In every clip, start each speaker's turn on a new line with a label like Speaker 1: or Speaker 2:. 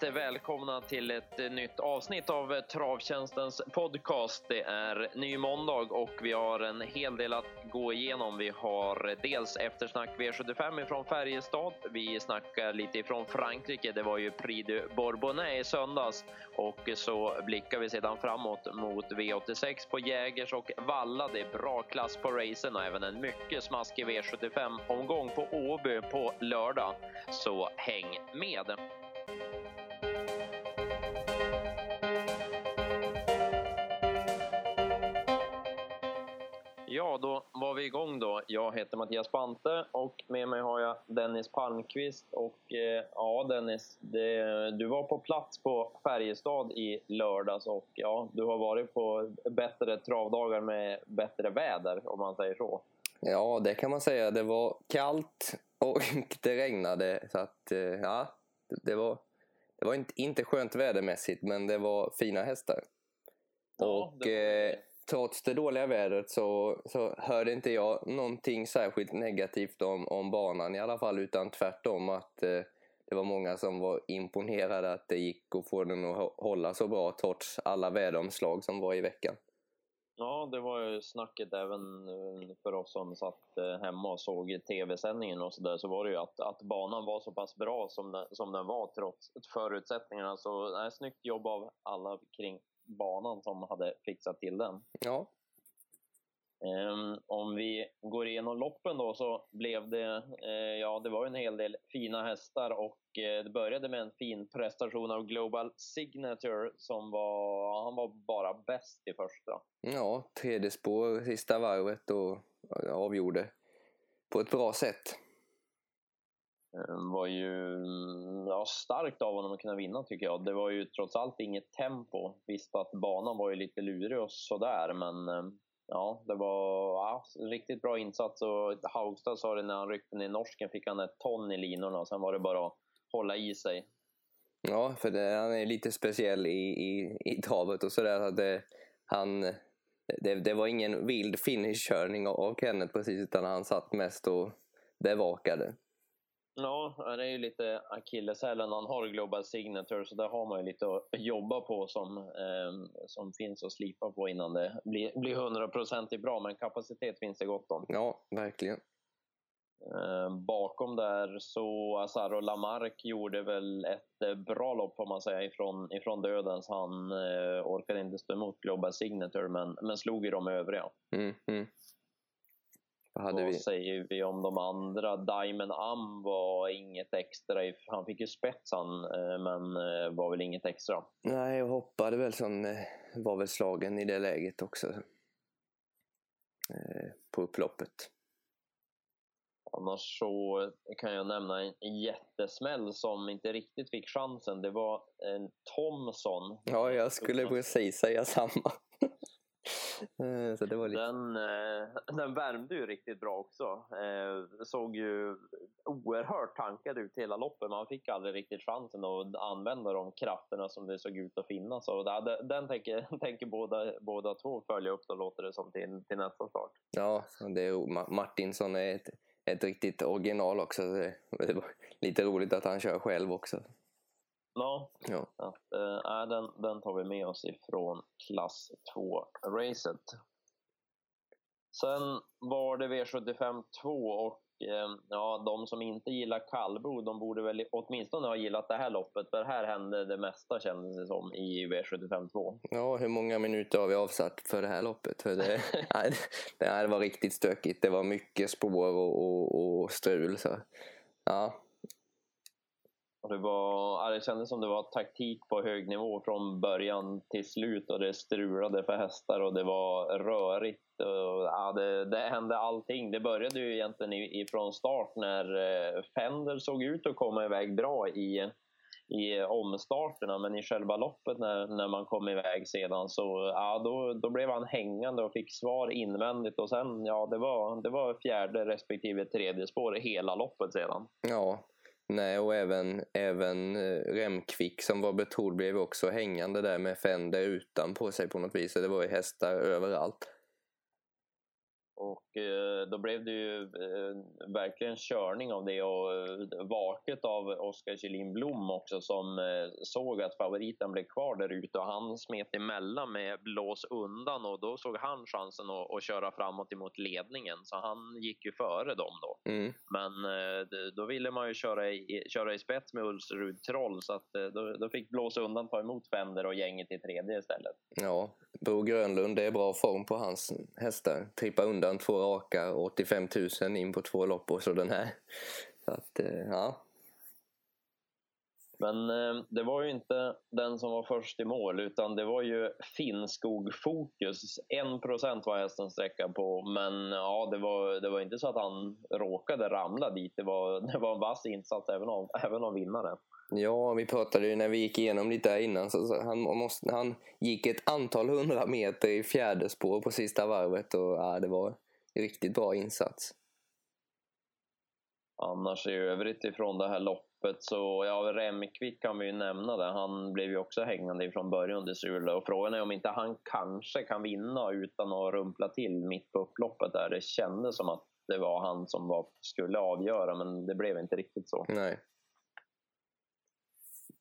Speaker 1: varmt välkomna till ett eh, nytt avsnitt av eh, Travtjänstens podcast. Det är ny måndag och vi har en hel del att gå igenom. Vi har dels eftersnack V75 ifrån Färjestad. Vi snackar lite ifrån Frankrike. Det var ju Prix de Bourbonnais i söndags och så blickar vi sedan framåt mot V86 på Jägers och Valla. Det är bra klass på racen och även en mycket smaskig V75 omgång på Åby på lördag. Så häng med! Ja, då var vi igång då. Jag heter Mattias Bante och med mig har jag Dennis Palmqvist. Och eh, ja, Dennis, det, du var på plats på Färjestad i lördags och ja, du har varit på bättre travdagar med bättre väder, om man säger så.
Speaker 2: Ja, det kan man säga. Det var kallt och det regnade. Så att, eh, ja, det var, det var inte, inte skönt vädermässigt, men det var fina hästar. Ja, och var... eh, trots det dåliga vädret så, så hörde inte jag någonting särskilt negativt om, om banan i alla fall, utan tvärtom att eh, det var många som var imponerade att det gick att få den att hålla så bra trots alla väderomslag som var i veckan.
Speaker 1: Ja, det var ju snacket även eh, för oss som satt eh, hemma och såg tv-sändningen och sådär, så var det ju att, att banan var så pass bra som den, som den var trots förutsättningarna. Så nej, snyggt jobb av alla kring banan som hade fixat till den.
Speaker 2: Ja.
Speaker 1: Um, om vi går igenom loppen då så blev det, uh, ja det var en hel del fina hästar och uh, det började med en fin prestation av Global Signature som var, han var bara bäst i första.
Speaker 2: Ja, tredje spår sista varvet och avgjorde på ett bra sätt.
Speaker 1: Eh, var ju mm, ja, starkt av honom att kunna vinna tycker jag. Det var ju trots allt inget tempo. Visst att banan var ju lite lurig och sådär men eh, ja, det var ja, riktigt bra insats och Haugstad sa det när han ryckte ner norsken fick han ett ton i linorna och sen var det bara att hålla i sig.
Speaker 2: Ja, för det, han är lite speciell i, i, i tavet och sådär. Det, han, det, det var ingen vild finishkörning av Kenneth precis utan han satt mest och bevakade.
Speaker 1: Ja, det är ju lite akilleshälen han har Global Signature så där har man ju lite att jobba på som, eh, som finns att slipa på innan det blir, blir 100% bra. Men kapacitet finns det gott om.
Speaker 2: Ja, verkligen.
Speaker 1: Eh, bakom där så Azaro Lamarck gjorde väl ett eh, bra lopp får man säga ifrån, ifrån dödens. Han eh, orkade inte stå emot Global Signature men, men slog ju de övriga.
Speaker 2: Mm, mm.
Speaker 1: Vad, vi? säger vi om de andra? Diamond Am var inget extra. Han fick ju spetsan eh, men eh, var väl inget extra.
Speaker 2: Nej, jag hoppade väl som eh, var väl slagen i det läget också. På upploppet.
Speaker 1: Annars så kan jag nämna en jättesmäll som inte riktigt fick chansen. Det var en Thomson.
Speaker 2: Ja, jag skulle precis säga samma.
Speaker 1: Eh, så det var lite... den, eh, den värmde ju riktigt bra också. Eh, såg ju oerhört tankad ut hela loppet. Man fick aldrig riktigt chansen att använda de krafterna som det såg ut att finnas. Så den tänker, tänker båda, båda två följa upp då låter det som till, till nästa start.
Speaker 2: Ja, det är, Martinsson är ett, ett riktigt original också. Det, det var lite roligt att han kör själv också.
Speaker 1: Ja, ja. Att, äh, den, den tar vi med oss ifrån klass 2-racet. Sen var det V75 2 och eh, ja, de som inte gillar kallblod, de borde väl åtminstone ha gillat det här loppet, för här hände det mesta kändes det som i V75 2.
Speaker 2: Ja, hur många minuter har vi avsatt för det här loppet? För det, nej, det här var riktigt stökigt. Det var mycket spår och, och, och strul. Så. Ja,
Speaker 1: det, var, det kändes som det var taktik på hög nivå från början till slut och det strulade för hästar och det var rörigt. Och, ja, det, det hände allting. Det började ju egentligen ifrån start när eh, Fender såg ut att komma iväg bra i, i omstarterna men i själva loppet när, när man kom iväg sedan så ja, då, då blev han hängande och fick svar invändigt och sen ja det var, det var fjärde respektive tredje spår hela loppet sedan.
Speaker 2: Ja, Nej, och även, även eh, Remkvick som var betrodd blev också hängande där med Fender utan på sig på något vis. Det var ju hästar överallt.
Speaker 1: Och eh, då blev det ju eh, verkligen körning av det och eh, vaket av Oskar Kjellin Blom också som såg att favoriten blev kvar där ute och han smet emellan med blås undan och då såg han chansen att, att köra framåt emot ledningen så han gick ju före dem då.
Speaker 2: Mm.
Speaker 1: Men då ville man ju köra i, köra i spets med Ulsrud Troll så att då, då fick blås undan ta emot Fender och gänget i tredje istället.
Speaker 2: Ja, Bo Grönlund, det är bra form på hans hästar. Trippa undan två raka, 85 000 in på två lopp och så den här. Så att, eh, ja.
Speaker 1: Men eh, det var ju inte den som var först i mål utan det var ju Finnskog Fokus. 1% var hästen sträcka på men ja, det var, det var inte så att han råkade ramla dit. Det var, det var en vass insats även av, även av vinnaren.
Speaker 2: Ja, vi pratade ju när vi gick igenom lite där innan. Så, så han, måste, han gick ett antal hundra meter i fjärde spår på sista varvet och ja, det var en riktigt bra insats.
Speaker 1: Annars i övrigt ifrån det här loppet så, ja, Remkvik kan vi ju nämna där. Han blev ju också hängande ifrån början till Sule och frågan är om inte han kanske kan vinna utan att rumpla till mitt på upploppet där. Det kändes som att det var han som var, skulle avgöra men det blev inte riktigt så.
Speaker 2: Nej.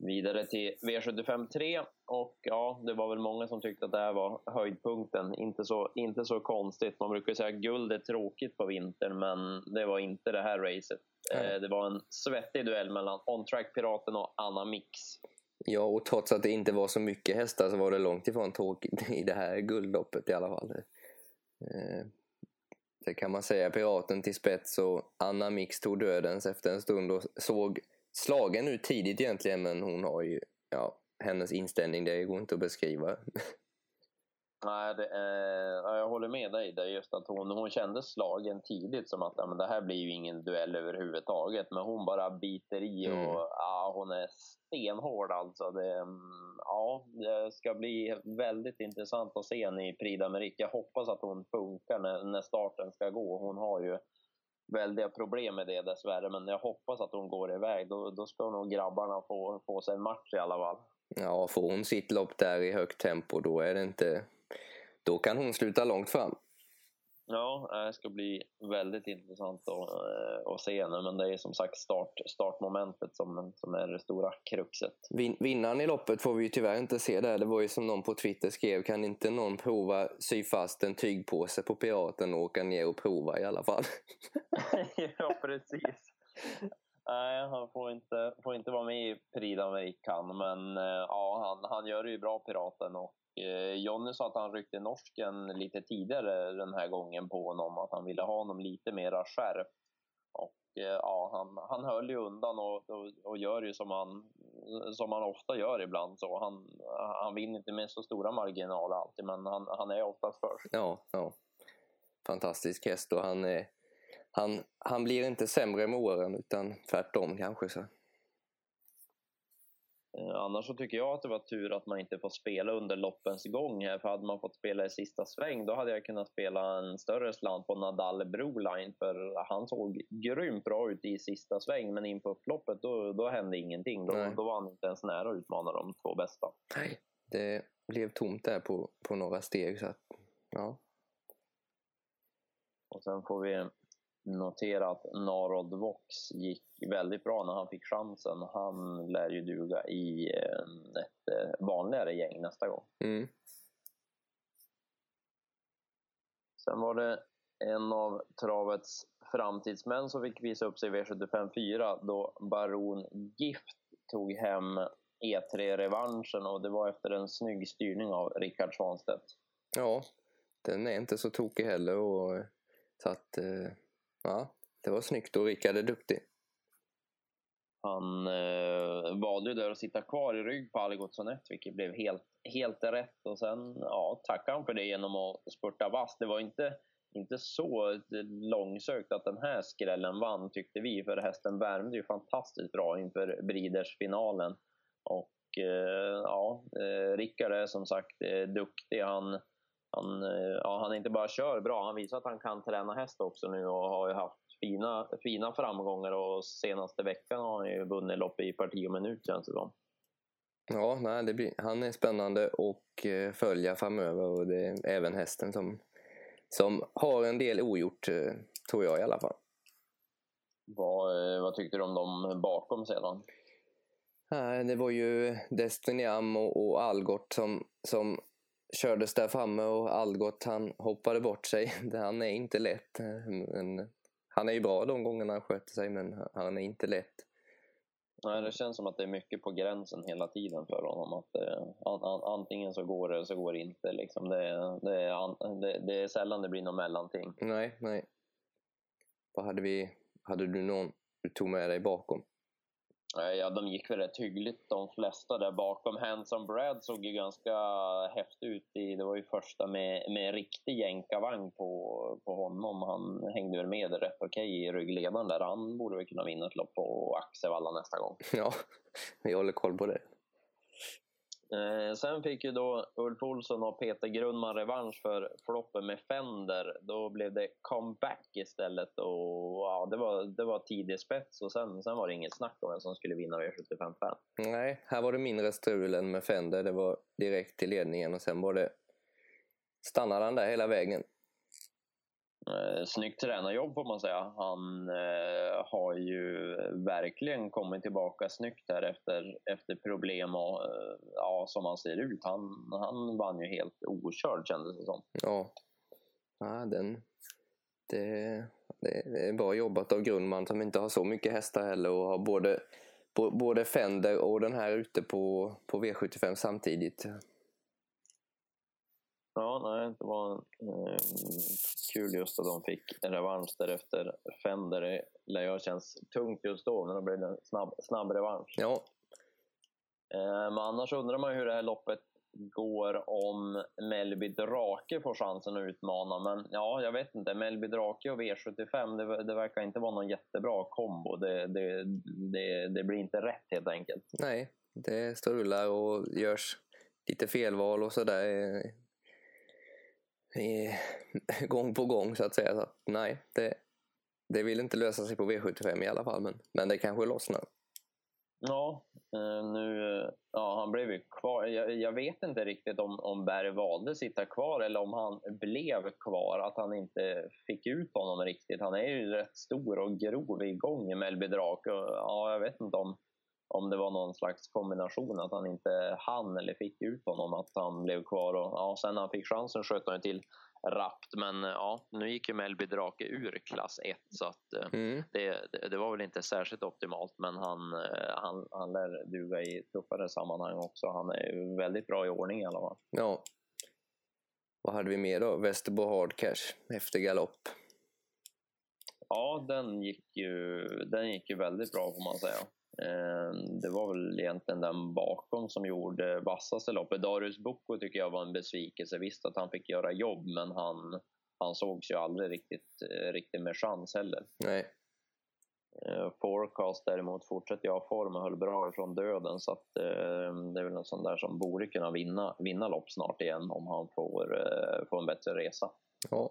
Speaker 1: Vidare till V75 3 och ja, det var väl många som tyckte att det här var höjdpunkten. Inte så, inte så konstigt. Man brukar säga att guld är tråkigt på vintern, men det var inte det här racet. Eh, det var en svettig duell mellan On Track Piraten och Anna Mix.
Speaker 2: Ja, och trots att det inte var så mycket hästar så var det långt ifrån tråkigt i det här guldloppet i alla fall. Eh, det kan man säga. Piraten till spets och Anna Mix tog dödens efter en stund och såg slagen ut tidigt egentligen men hon har ju, ja, hennes inställning det går inte att beskriva.
Speaker 1: Nej, det, eh, jag håller med dig där just att hon, hon kände slagen tidigt som att men det här blir ju ingen duell överhuvudtaget. Men hon bara biter i och mm. ja, hon är stenhård alltså. Det, mm, ja, det ska bli väldigt intressant att se henne i Prix d'Amérique. Jag hoppas att hon funkar när, när starten ska gå. Hon har ju väldiga problem med det dessvärre, men jag hoppas att hon går iväg. Då, då ska nog grabbarna få, få sig en match i alla fall.
Speaker 2: Ja, får hon sitt lopp där i högt tempo, då är det inte... Då kan hon sluta långt fram.
Speaker 1: Ja, det ska bli väldigt intressant att, eh, att se henne. Men det är som sagt start, startmomentet som, som är det stora kruxet.
Speaker 2: Vin, vinnaren i loppet får vi ju tyvärr inte se där. Det var ju som någon på Twitter skrev, kan inte någon prova sy fast en tygpåse på Piraten och åka ner och prova i alla fall?
Speaker 1: ja, precis. Nej, han får inte, får inte vara med i Prix d'Amérique men eh, ja, han, han gör det ju bra, Piraten. Och Eh, Eh, Jonny sa att han ryckte norsken lite tidigare den här gången på honom, att han ville ha honom lite mera skärp. Och eh, ja, han, han höll ju undan och, och, och, gör ju som han, som han ofta gör ibland. Så han, han vinner inte med så stora marginaler alltid, men han, han är oftast först.
Speaker 2: Ja, ja. Fantastisk häst och han, är, han, han blir inte sämre med åren utan tvärtom kanske. så.
Speaker 1: Eh, annars så tycker jag att det var tur att man inte får spela under loppens gång här, för hade man fått spela i sista sväng då hade jag kunnat spela en större slant på Nadal Broline, för han såg grymt bra ut i sista sväng, men in på upploppet då, då hände ingenting. Då, då var han inte ens nära att utmana de två bästa.
Speaker 2: Nej, det blev tomt där på, på några steg. Så att, ja.
Speaker 1: Och sen får vi notera att Narod Vox gick väldigt bra när han fick chansen. Han lär ju duga i ett eh, vanligare gäng nästa gång.
Speaker 2: Mm.
Speaker 1: Sen var det en av travets framtidsmän som fick visa upp sig i V75 4 då Baron Gift tog hem E3-revanschen och det var efter en snygg styrning av Rickard Svanstedt.
Speaker 2: Ja, den är inte så tokig heller och så att eh, Ja, det var snyggt och Rickard är duktig.
Speaker 1: Han eh, valde ju där att sitta kvar i rygg på Algotsson 1, vilket blev helt, helt rätt. Och sen ja, tackade han för det genom att spurta vass. Det var inte, inte så långsökt att den här skrällen vann, tyckte vi. För hästen värmde ju fantastiskt bra inför Breeders-finalen. Och eh, ja, eh, Rickard är som sagt eh, duktig. Han han, eh, ja, han inte bara kör bra, han visar att han kan träna häst också nu och har ju haft fina, fina framgångar och senaste veckan har han ju vunnit lopp i parti och minut känns det som.
Speaker 2: Ja, nej, det blir, han är spännande att eh, följa framöver och det är även hästen som som har en del ogjort, eh, tror jag i alla fall.
Speaker 1: Vad, eh, vad tyckte du om dem bakom sedan?
Speaker 2: Det var ju Destiny och, och Algot som, som kördes där framme och Algot han hoppade bort sig. Han är inte lätt. Men han är ju bra de gångerna han sköter sig men han är inte lätt.
Speaker 1: Nej, det känns som att det är mycket på gränsen hela tiden för honom. Att eh, an, an, antingen så går det eller så går det inte. Liksom. Det, det, är, det, det är sällan det blir något mellanting.
Speaker 2: Nej, nej. Vad hade vi? Hade du någon du tog med dig bakom?
Speaker 1: Eh, ja, de gick väl rätt hyggligt de flesta där bakom. Handsome Brad såg ju ganska häftig ut. I, det var ju första med, med riktig jänkarvagn på, på honom. Han hängde väl med rätt okej i ryggledaren där. Han borde väl kunna vinna ett lopp på Axevalla nästa gång.
Speaker 2: Ja, vi håller koll på det.
Speaker 1: Eh, sen fick ju då Ulf Olsson och Peter Grundman revansch för floppen med Fender. Då blev det comeback istället och ja, det var, det var tidig spets och sen, sen var det inget snack om vem som skulle vinna V75 5.
Speaker 2: Nej, här var det mindre strul än med Fender. Det var direkt till ledningen och sen var det stannade han där hela vägen.
Speaker 1: Eh, snyggt tränarjobb får man säga. Han eh, har ju verkligen kommit tillbaka snyggt här efter, efter problem och eh, ja, som han ser ut. Han, han vann ju helt okörd kändes det som.
Speaker 2: Ja, ja den, det, det är bra jobbat av Grundman som inte har så mycket hästar heller och har både, både Fender och den här ute på, på V75 samtidigt.
Speaker 1: Ja, nej, det var eh, kul just att de fick en revansch därefter. Fender det lär ju känns tungt just då, men då blev det en snabb, snabb revansch.
Speaker 2: Ja.
Speaker 1: Eh, men annars undrar man hur det här loppet går om Melby Drake får chansen att utmana. Men ja, jag vet inte. Melby Drake och V75, det, det verkar inte vara någon jättebra kombo. Det, det, det, det blir inte rätt helt enkelt.
Speaker 2: Nej, det strular och görs lite felval och sådär gång på gång så att säga. Så nej, det, det vill inte lösa sig på V75 i alla fall, men, men det kanske lossnar.
Speaker 1: Ja, eh, nu, eh, ja, han blev ju kvar. Jag, jag, vet inte riktigt om, om Berg valde sitta kvar eller om han blev kvar, att han inte fick ut honom riktigt. Han är ju rätt stor och grov igång i Melby Drake. Ja, jag vet inte om, om det var någon slags kombination, att han inte hann eller fick ut honom, att han blev kvar. Och, ja, sen när han fick chansen sköt han till rappt. Men ja, nu gick ju Melby Drake ur klass 1 så att eh, mm. det, det, var väl inte särskilt optimalt. Men han, eh, han, han lär duga i tuffare sammanhang också. Han är väldigt bra i ordning i alla fall.
Speaker 2: Ja. Vad hade vi mer då? Västerbo Hard Cash efter galopp.
Speaker 1: Ja, den gick, ju, den gick ju väldigt bra får man säga. Ehm, det var väl egentligen den bakom som gjorde vassaste loppet. Darius Boko tycker jag var en besvikelse. Visst att han fick göra jobb, men han, han sågs ju aldrig riktigt, eh, riktigt med chans heller.
Speaker 2: Nej.
Speaker 1: Ehm, Forecast däremot fortsätter jag form och höll bra ifrån döden så att, eh, det är väl någon sån där som borde kunna vinna, vinna lopp snart igen om han får, eh, får en bättre resa.
Speaker 2: Ja,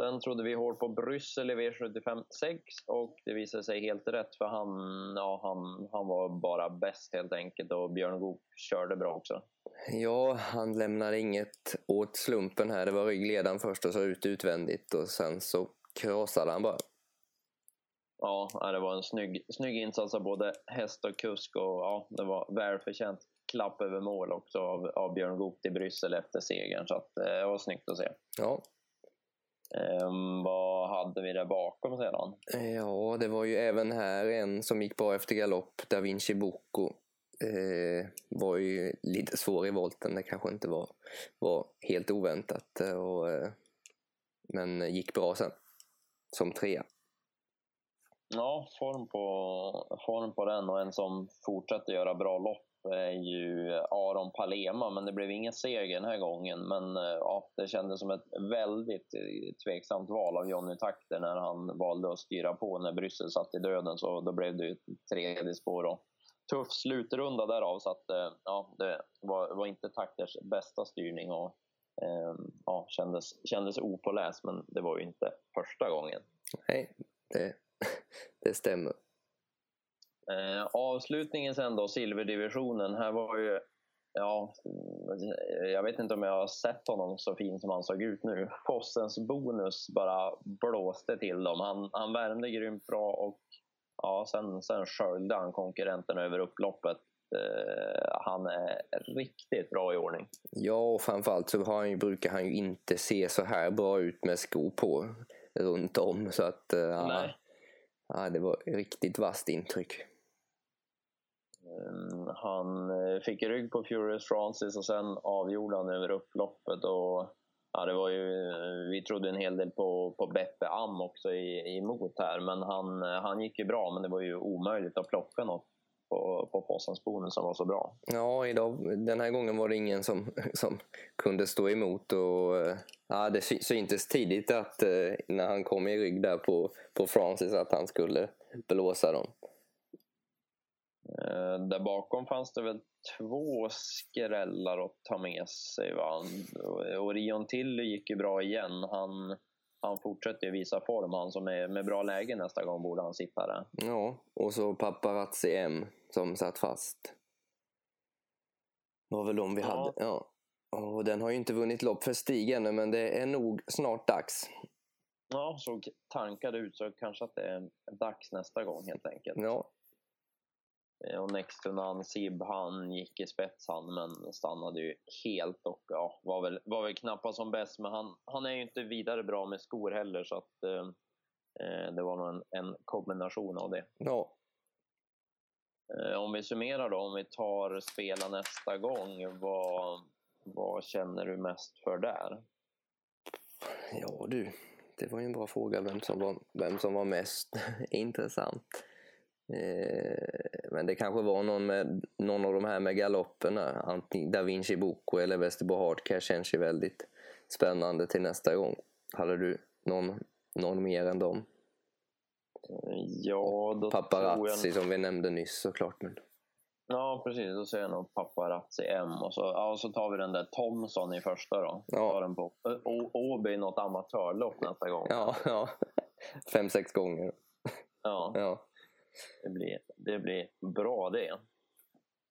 Speaker 1: Sen trodde vi hårt på Bryssel i V75 6 och det visade sig helt rätt för han, ja, han, han var bara bäst helt enkelt och Björn Goop körde bra också.
Speaker 2: Ja, han lämnade inget åt slumpen här. Det var ryggledaren först och så ut utvändigt och sen så krossade han bara.
Speaker 1: Ja, det var en snygg, snygg insats av både häst och kusk och ja, det var välförtjänt klapp över mål också av, av Björn Goop till Bryssel efter segern så att, eh, det var snyggt att se.
Speaker 2: Ja,
Speaker 1: Um, vad hade vi där bakom sedan?
Speaker 2: Ja, det var ju även här en som gick bra efter galopp, Da Vinci Bocco. Eh, var ju lite svår i volten, det kanske inte var, var helt oväntat. Och, eh, men gick bra sen, som trea.
Speaker 1: Ja, form på, form på den och en som fortsätter göra bra lopp ju Aron Palema, men det blev ingen seger den här gången. Men eh, ja, det kändes som ett väldigt eh, tveksamt val av Jonny Takter när han valde att styra på när Bryssel satt i döden. Så då blev det ju ett tredje spår och tuff slutrunda därav. Så att, eh, ja, det var, var inte Takters bästa styrning och ja, kändes, kändes opåläst, men det var ju inte första gången.
Speaker 2: Nej, det, det stämmer.
Speaker 1: Eh, avslutningen sen då, silverdivisionen. Här var ju ja, jag vet inte om jag har sett honom så fin som han såg ut nu. Fossens bonus bara blåste till dem. Han, han värmde grymt bra och ja, sen, sen sköljde han konkurrenten över upploppet. Eh, han är riktigt bra i ordning.
Speaker 2: Ja, och framförallt så har han ju, brukar han ju inte se så här bra ut med skor på runt om. Så att, eh, ja, ja, det var riktigt vasst intryck.
Speaker 1: Eh, han eh, fick rygg på Furious Francis och sen avgjorde han över upploppet. Och, ja, det var ju, eh, vi trodde en hel del på, på Beppe Am också i, emot här, men han, han gick ju bra. Men det var ju omöjligt att plocka något på, på Fossensbonen som var så bra.
Speaker 2: Ja, idag, den här gången var det ingen som, som kunde stå emot. Och, ja, det syntes tidigt att när han kom i rygg där på, på Francis att han skulle blåsa dem.
Speaker 1: Eh, där bakom fanns det väl två skrällar att ta med sig. Va? Orion Tilly gick ju bra igen. Han, han fortsätter ju visa form. Han som är med bra läge nästa gång borde han sitta där.
Speaker 2: Ja, och så Paparazzi M som satt fast. Det var väl de vi ja. hade. Ja. Och den har ju inte vunnit lopp för Stig ännu, men det är nog snart dags.
Speaker 1: Ja, så tankade ut så kanske att det är dags nästa gång helt enkelt.
Speaker 2: Ja,
Speaker 1: och Nextunan Sib, han gick i spets han, men stannade ju helt och ja, var, väl, var väl knappast som bäst. Men han, han är ju inte vidare bra med skor heller, så att eh, eh det var nog en, en kombination av det.
Speaker 2: Ja.
Speaker 1: Eh, om vi summerar då, om vi tar spela nästa gång, vad, vad känner du mest för där?
Speaker 2: Ja du, det var ju en bra fråga vem som var, vem som var mest intressant. Eh, men det kanske var någon, med, någon av de här med galopperna. Antingen Da Vinci Boko eller Västerbo Hardcare känns ju väldigt spännande till nästa gång. Hade du någon, någon mer än dem?
Speaker 1: Ja, då
Speaker 2: Paparazzi jag... som vi nämnde nyss såklart. Men...
Speaker 1: Ja, precis. Då säger jag nog Paparazzi M. Och så, ja, och så tar vi den där Thomson i första då.
Speaker 2: Ja.
Speaker 1: Tar den på Åby något amatörlopp nästa gång.
Speaker 2: Ja, ja. Fem, sex gånger.
Speaker 1: Ja.
Speaker 2: ja.
Speaker 1: Det blir, det blir bra det.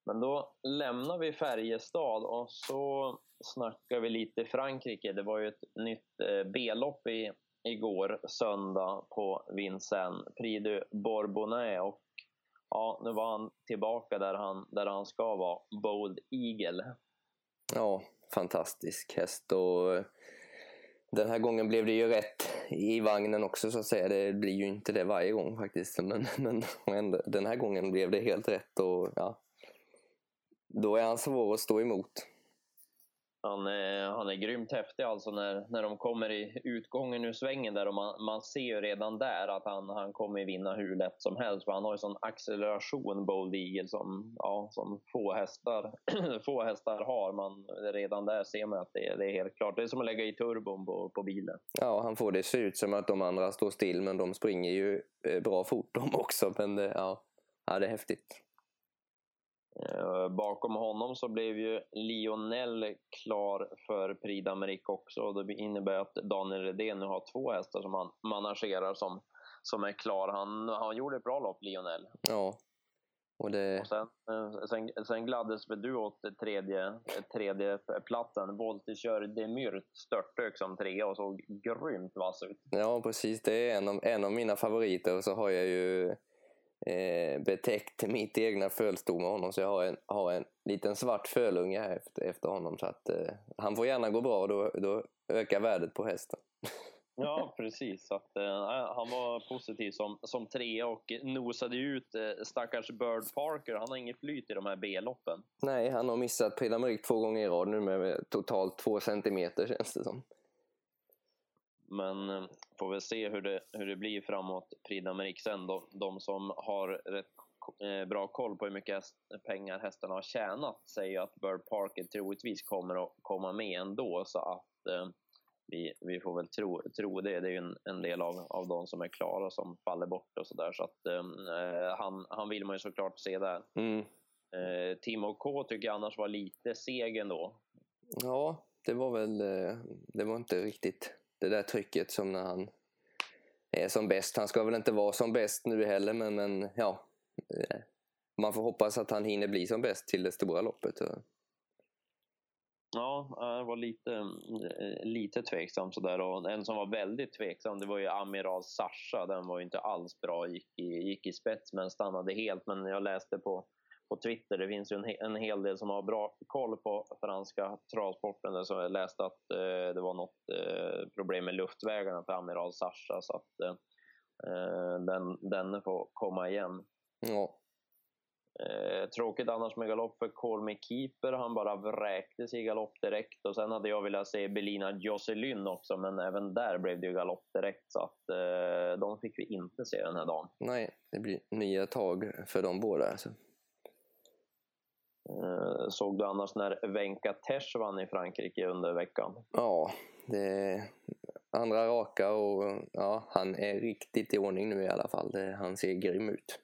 Speaker 1: Men då lämnar vi Färjestad och så snackar vi lite Frankrike. Det var ju ett nytt eh, B-lopp i, igår, söndag, på Vincennes. Prix du Bourbonnais och ja, nu var han tillbaka där han, där han ska vara, Bold Eagle.
Speaker 2: Ja, fantastisk häst och eh, den här gången blev det ju rätt i vagnen också så att säga. Det blir ju inte det varje gång faktiskt. Men, men den här gången blev det helt rätt och ja. Då är han svår att stå emot.
Speaker 1: Han är, han är grymt häftig alltså när, när de kommer i utgången ur svängen där och man, man ser ju redan där att han, han kommer vinna hur lätt som helst för han har ju sån acceleration Bold Eagle som, ja, som få, hästar, få hästar har. Man, redan där ser man att det, det är helt klart. Det är som att lägga i turbon på, på bilen.
Speaker 2: Ja, han får det se ut som att de andra står still men de springer ju eh, bra fort de också. Men det, ja, ja, det är häftigt.
Speaker 1: Eh, bakom honom så blev ju Lionel klar för Prix d'Amérique också. Det innebär att Daniel Redén nu har två hästar som han managerar som, som är klar. Han, han gjorde ett bra lopp, Lionel.
Speaker 2: Ja. Och, det...
Speaker 1: och sen, eh, sen, sen gladdes väl du åt tredje, tredje platsen. Voltigeur Demyrt störtdök som trea och såg grymt vass ut.
Speaker 2: Ja, precis. Det är en av, en av mina favoriter. Och så har jag ju eh, betäckt mitt egna fölsto med honom så jag har en, har en liten svart fölunge här efter, efter honom så att eh, han får gärna gå bra då, då ökar värdet på hästen.
Speaker 1: Ja, precis. Så att, eh, han var positiv som, som trea och nosade ut eh, stackars Bird Parker. Han har inget flyt i de här B-loppen.
Speaker 2: Nej, han har missat Prix två gånger i rad nu med totalt två centimeter känns det som.
Speaker 1: Men eh, får väl se hur det, hur det blir framåt Prix d'Amérique sen. De, de som har rätt eh, bra koll på hur mycket pengar hästarna har tjänat säger att Bird Parker troligtvis kommer att komma med ändå. Så att eh, vi, vi får väl tro, tro det. Det är ju en, en del av, av de som är klara som faller bort och sådär. Så att eh, han, han vill man ju såklart se där.
Speaker 2: Mm.
Speaker 1: Eh, Timo K tycker jag annars var lite seg ändå.
Speaker 2: Ja, det var väl, eh, det var inte riktigt det där trycket som när han är som bäst. Han ska väl inte vara som bäst nu heller men, men ja. Eh, man får hoppas att han hinner bli som bäst till det stora loppet.
Speaker 1: Ja, jag var lite, eh, lite tveksam sådär. Och en som var väldigt tveksam det var ju Amiral Sasha. Den var ju inte alls bra, gick i, gick i spets men stannade helt. Men jag läste på, på Twitter, det finns ju en, en hel del som har bra koll på franska travsporten. Så jag läste att eh, det var något eh, problem med luftvägarna för Amiral Sasha. Så att eh, eh den, den får komma igen.
Speaker 2: Ja.
Speaker 1: Eh, tråkigt annars med galopp för Me Keeper. Han bara vräktes i galopp direkt. Och sen hade jag velat se Belina Jocelyn också, men även där blev det ju galopp direkt. Så att eh, de fick vi inte se den här dagen.
Speaker 2: Nej, det blir nya tag för de båda. Alltså.
Speaker 1: Eh, såg du annars när Venka Tesh vann i Frankrike under veckan?
Speaker 2: Ja, det är andra raka och ja, han är riktigt i ordning nu i alla fall. Han ser grym ut.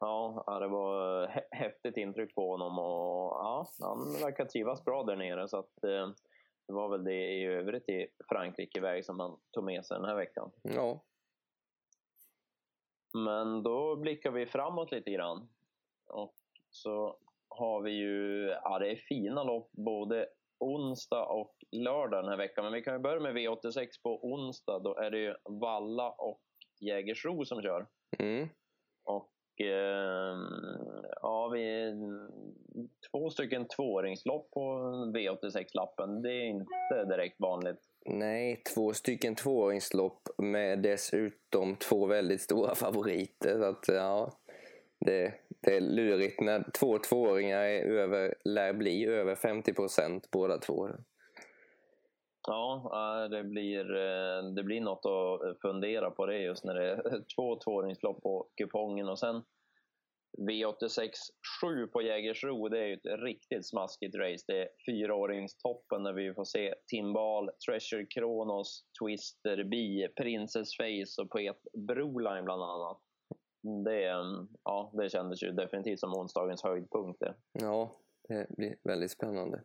Speaker 1: Ja, det var häftigt intryck på honom och ja, han verkar trivas bra där nere. Så att, eh, det var väl det i övrigt i Frankrike-väg som han tog med sig den här veckan.
Speaker 2: Ja.
Speaker 1: Men då blickar vi framåt lite grann. Och så har vi ju, ja det är fina lopp både onsdag och lördag den här veckan. Men vi kan ju börja med V86 på onsdag. Då är det ju Valla och Jägersro som kör.
Speaker 2: Mm.
Speaker 1: Och eh, ja, vi två stycken tvååringslopp på V86-lappen. Det är inte direkt vanligt.
Speaker 2: Nej, två stycken tvååringslopp med dessutom två väldigt stora favoriter. Så att, ja, det, det är lurigt när två tvååringar är över, lär bli över 50 procent båda två.
Speaker 1: Ja, det blir, eh, det blir något att fundera på det just när det är två tvååringslopp på kupongen och sen V86 7 på Jägersro, det är ju ett riktigt smaskigt race. Det är fyraåringstoppen där vi får se Timbal, Treasure Kronos, Twister B, Princess Face och Poet Broline bland annat. Det, ja, det kändes ju definitivt som onsdagens höjdpunkt. Det.
Speaker 2: Ja, det blir väldigt spännande.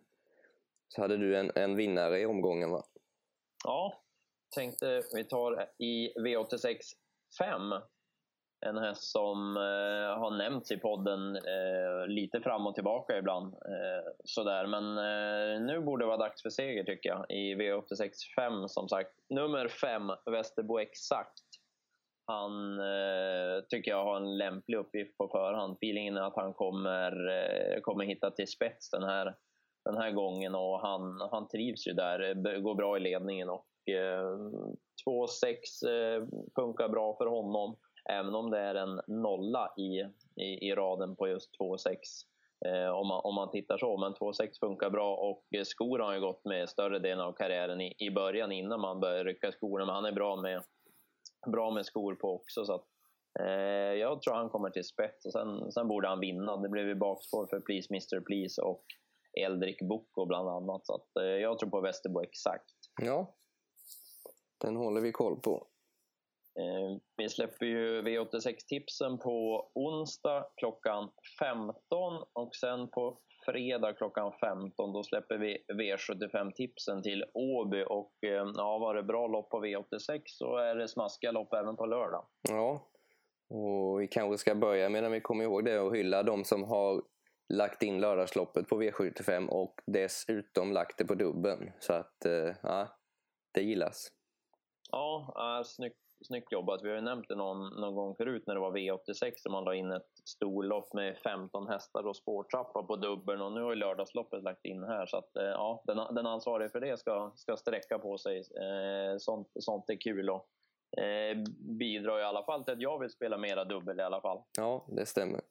Speaker 2: Så hade du en, en vinnare i omgången va?
Speaker 1: Ja, tänkte vi tar i V86 5 en häst som eh, har nämnts i podden eh, lite fram och tillbaka ibland. Eh, sådär. Men eh, nu borde det vara dags för seger tycker jag i V86 5 som sagt. Nummer 5, Västerbo Exakt. Han eh, tycker jag har en lämplig uppgift på förhand. Feelingen är att han kommer, eh, kommer hitta till spets den här, den här gången och han, han trivs ju där, går bra i ledningen och eh, 2-6 eh, funkar bra för honom Även om det är en nolla i, i, i raden på just 2,6 eh, om, man, om man tittar så. Men 2,6 funkar bra och eh, skor har han gått med större delen av karriären i, i början innan man började rycka skorna. Men han är bra med, bra med skor på också. Så att, eh, jag tror han kommer till spets och sen, sen borde han vinna. Det blev ju bakspår för Please Mr Please och Eldrik Boko bland annat. Så att, eh, jag tror på Västerbo exakt.
Speaker 2: Ja, den håller vi koll på.
Speaker 1: Eh, vi släpper ju V86-tipsen på onsdag klockan 15 och sen på fredag klockan 15 då släpper vi V75-tipsen till Åby och eh, ja, var det bra lopp på V86 så är det smaskiga lopp även på lördag.
Speaker 2: Ja, och vi kanske ska börja medan vi kommer ihåg det och hylla de som har lagt in lördagsloppet på V75 och dessutom lagt det på dubben. Så att, eh, ja, det gillas.
Speaker 1: Ja, snyggt snyggt jobbat. Vi har ju nämnt det någon, någon gång förut när det var V86 där man la in ett storlopp med 15 hästar och spårtrappa på dubbeln och nu har ju lördagsloppet lagt in här så att eh, ja, den, den ansvarige för det ska, ska sträcka på sig. Eh, sånt, sånt är kul och eh, bidrar i alla fall till att jag vill spela mera dubbel i alla fall.
Speaker 2: Ja, det stämmer.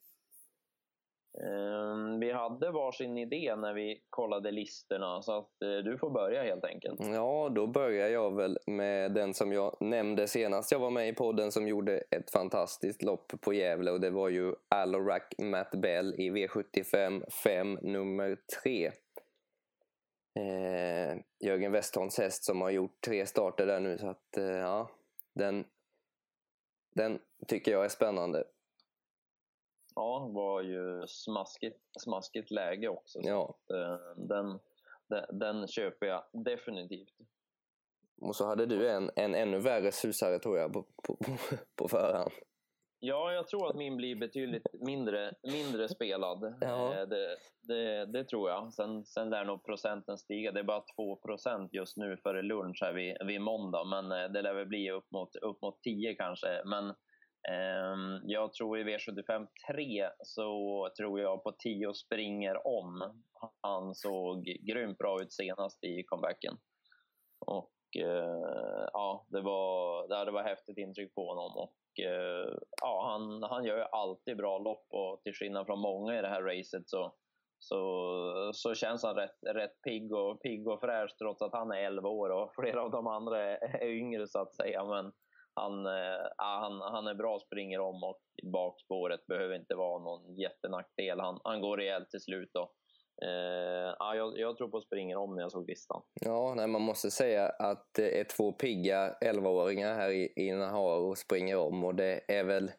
Speaker 1: Ehm, vi hade varsin idé när vi kollade listorna så att eh, du får börja helt enkelt.
Speaker 2: Ja, då börjar jag väl med den som jag nämnde senast jag var med i podden som gjorde ett fantastiskt lopp på Gävle och det var ju Alorac Matt Bell i V75 5 nummer 3. Eh, Jörgen Westholms häst som har gjort tre starter där nu så att eh, ja, den, den tycker jag är spännande
Speaker 1: ja, var ju smaskigt, smaskigt läge också.
Speaker 2: Ja.
Speaker 1: Eh, den, den, den, köper jag definitivt.
Speaker 2: Och så hade du en, en ännu värre susare tror jag på, på, på förhand.
Speaker 1: Ja, jag tror att min blir betydligt mindre, mindre spelad.
Speaker 2: Ja.
Speaker 1: Eh, Det, det, det tror jag. Sen, sen lär nog procenten stiga. Det är bara 2 procent just nu före lunch här vid, vid måndag, men eh, det lär väl bli upp mot, upp mot 10 kanske. Men Ehm, jag tror i V75 3 så tror jag på 10 springer om. Han såg grymt bra ut senast i comebacken. Och eh, ja, det var, det det var häftigt intryck på honom. Och, eh, ja, han, han gör ju alltid bra lopp och till skillnad från många i det här racet så, så, så känns han rätt, rätt pigg, och, pigg och fräsch trots att han är 11 år och flera av de andra är, är yngre så att säga. Men han, eh, han, han är bra, springer om och bakspåret behöver inte vara någon jättenackdel. Han, han går rejält till slut. Då. Uh, ja, jag, jag tror på springer om när jag såg listan.
Speaker 2: Ja, nej, man måste säga att det är två pigga 11-åringar här i, i Naharo och springer om och det är väl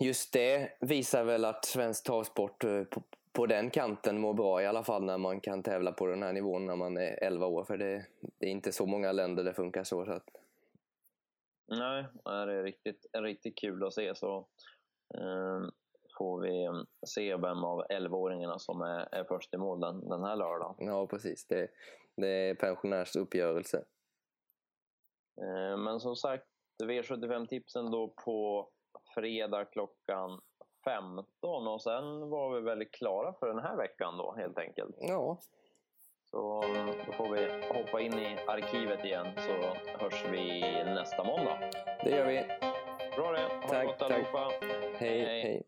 Speaker 2: just det visar väl att svensk travsport eh, på, på den kanten mår bra i alla fall när man kan tävla på den här nivån när man är 11 år för det, det är inte så många länder det funkar så. så att,
Speaker 1: Nej, det är riktigt, riktigt kul att se. Så eh, får vi se vem av 11-åringarna som är, är först i mål den, den här lördagen.
Speaker 2: ja, precis. Det, det är pensionärsuppgörelse.
Speaker 1: Eh, men som sagt, V75-tipsen då på fredag klockan 15 och sen var vi väldigt klara för den här veckan då helt enkelt.
Speaker 2: Ja,
Speaker 1: Så då får vi hoppa in i arkivet igen så hörs vi nästa måndag.
Speaker 2: det gör vi.
Speaker 1: Bra det, ha det
Speaker 2: Tack,
Speaker 1: gott
Speaker 2: tack.
Speaker 1: allihopa.
Speaker 2: hej.
Speaker 1: Hej.
Speaker 2: hej.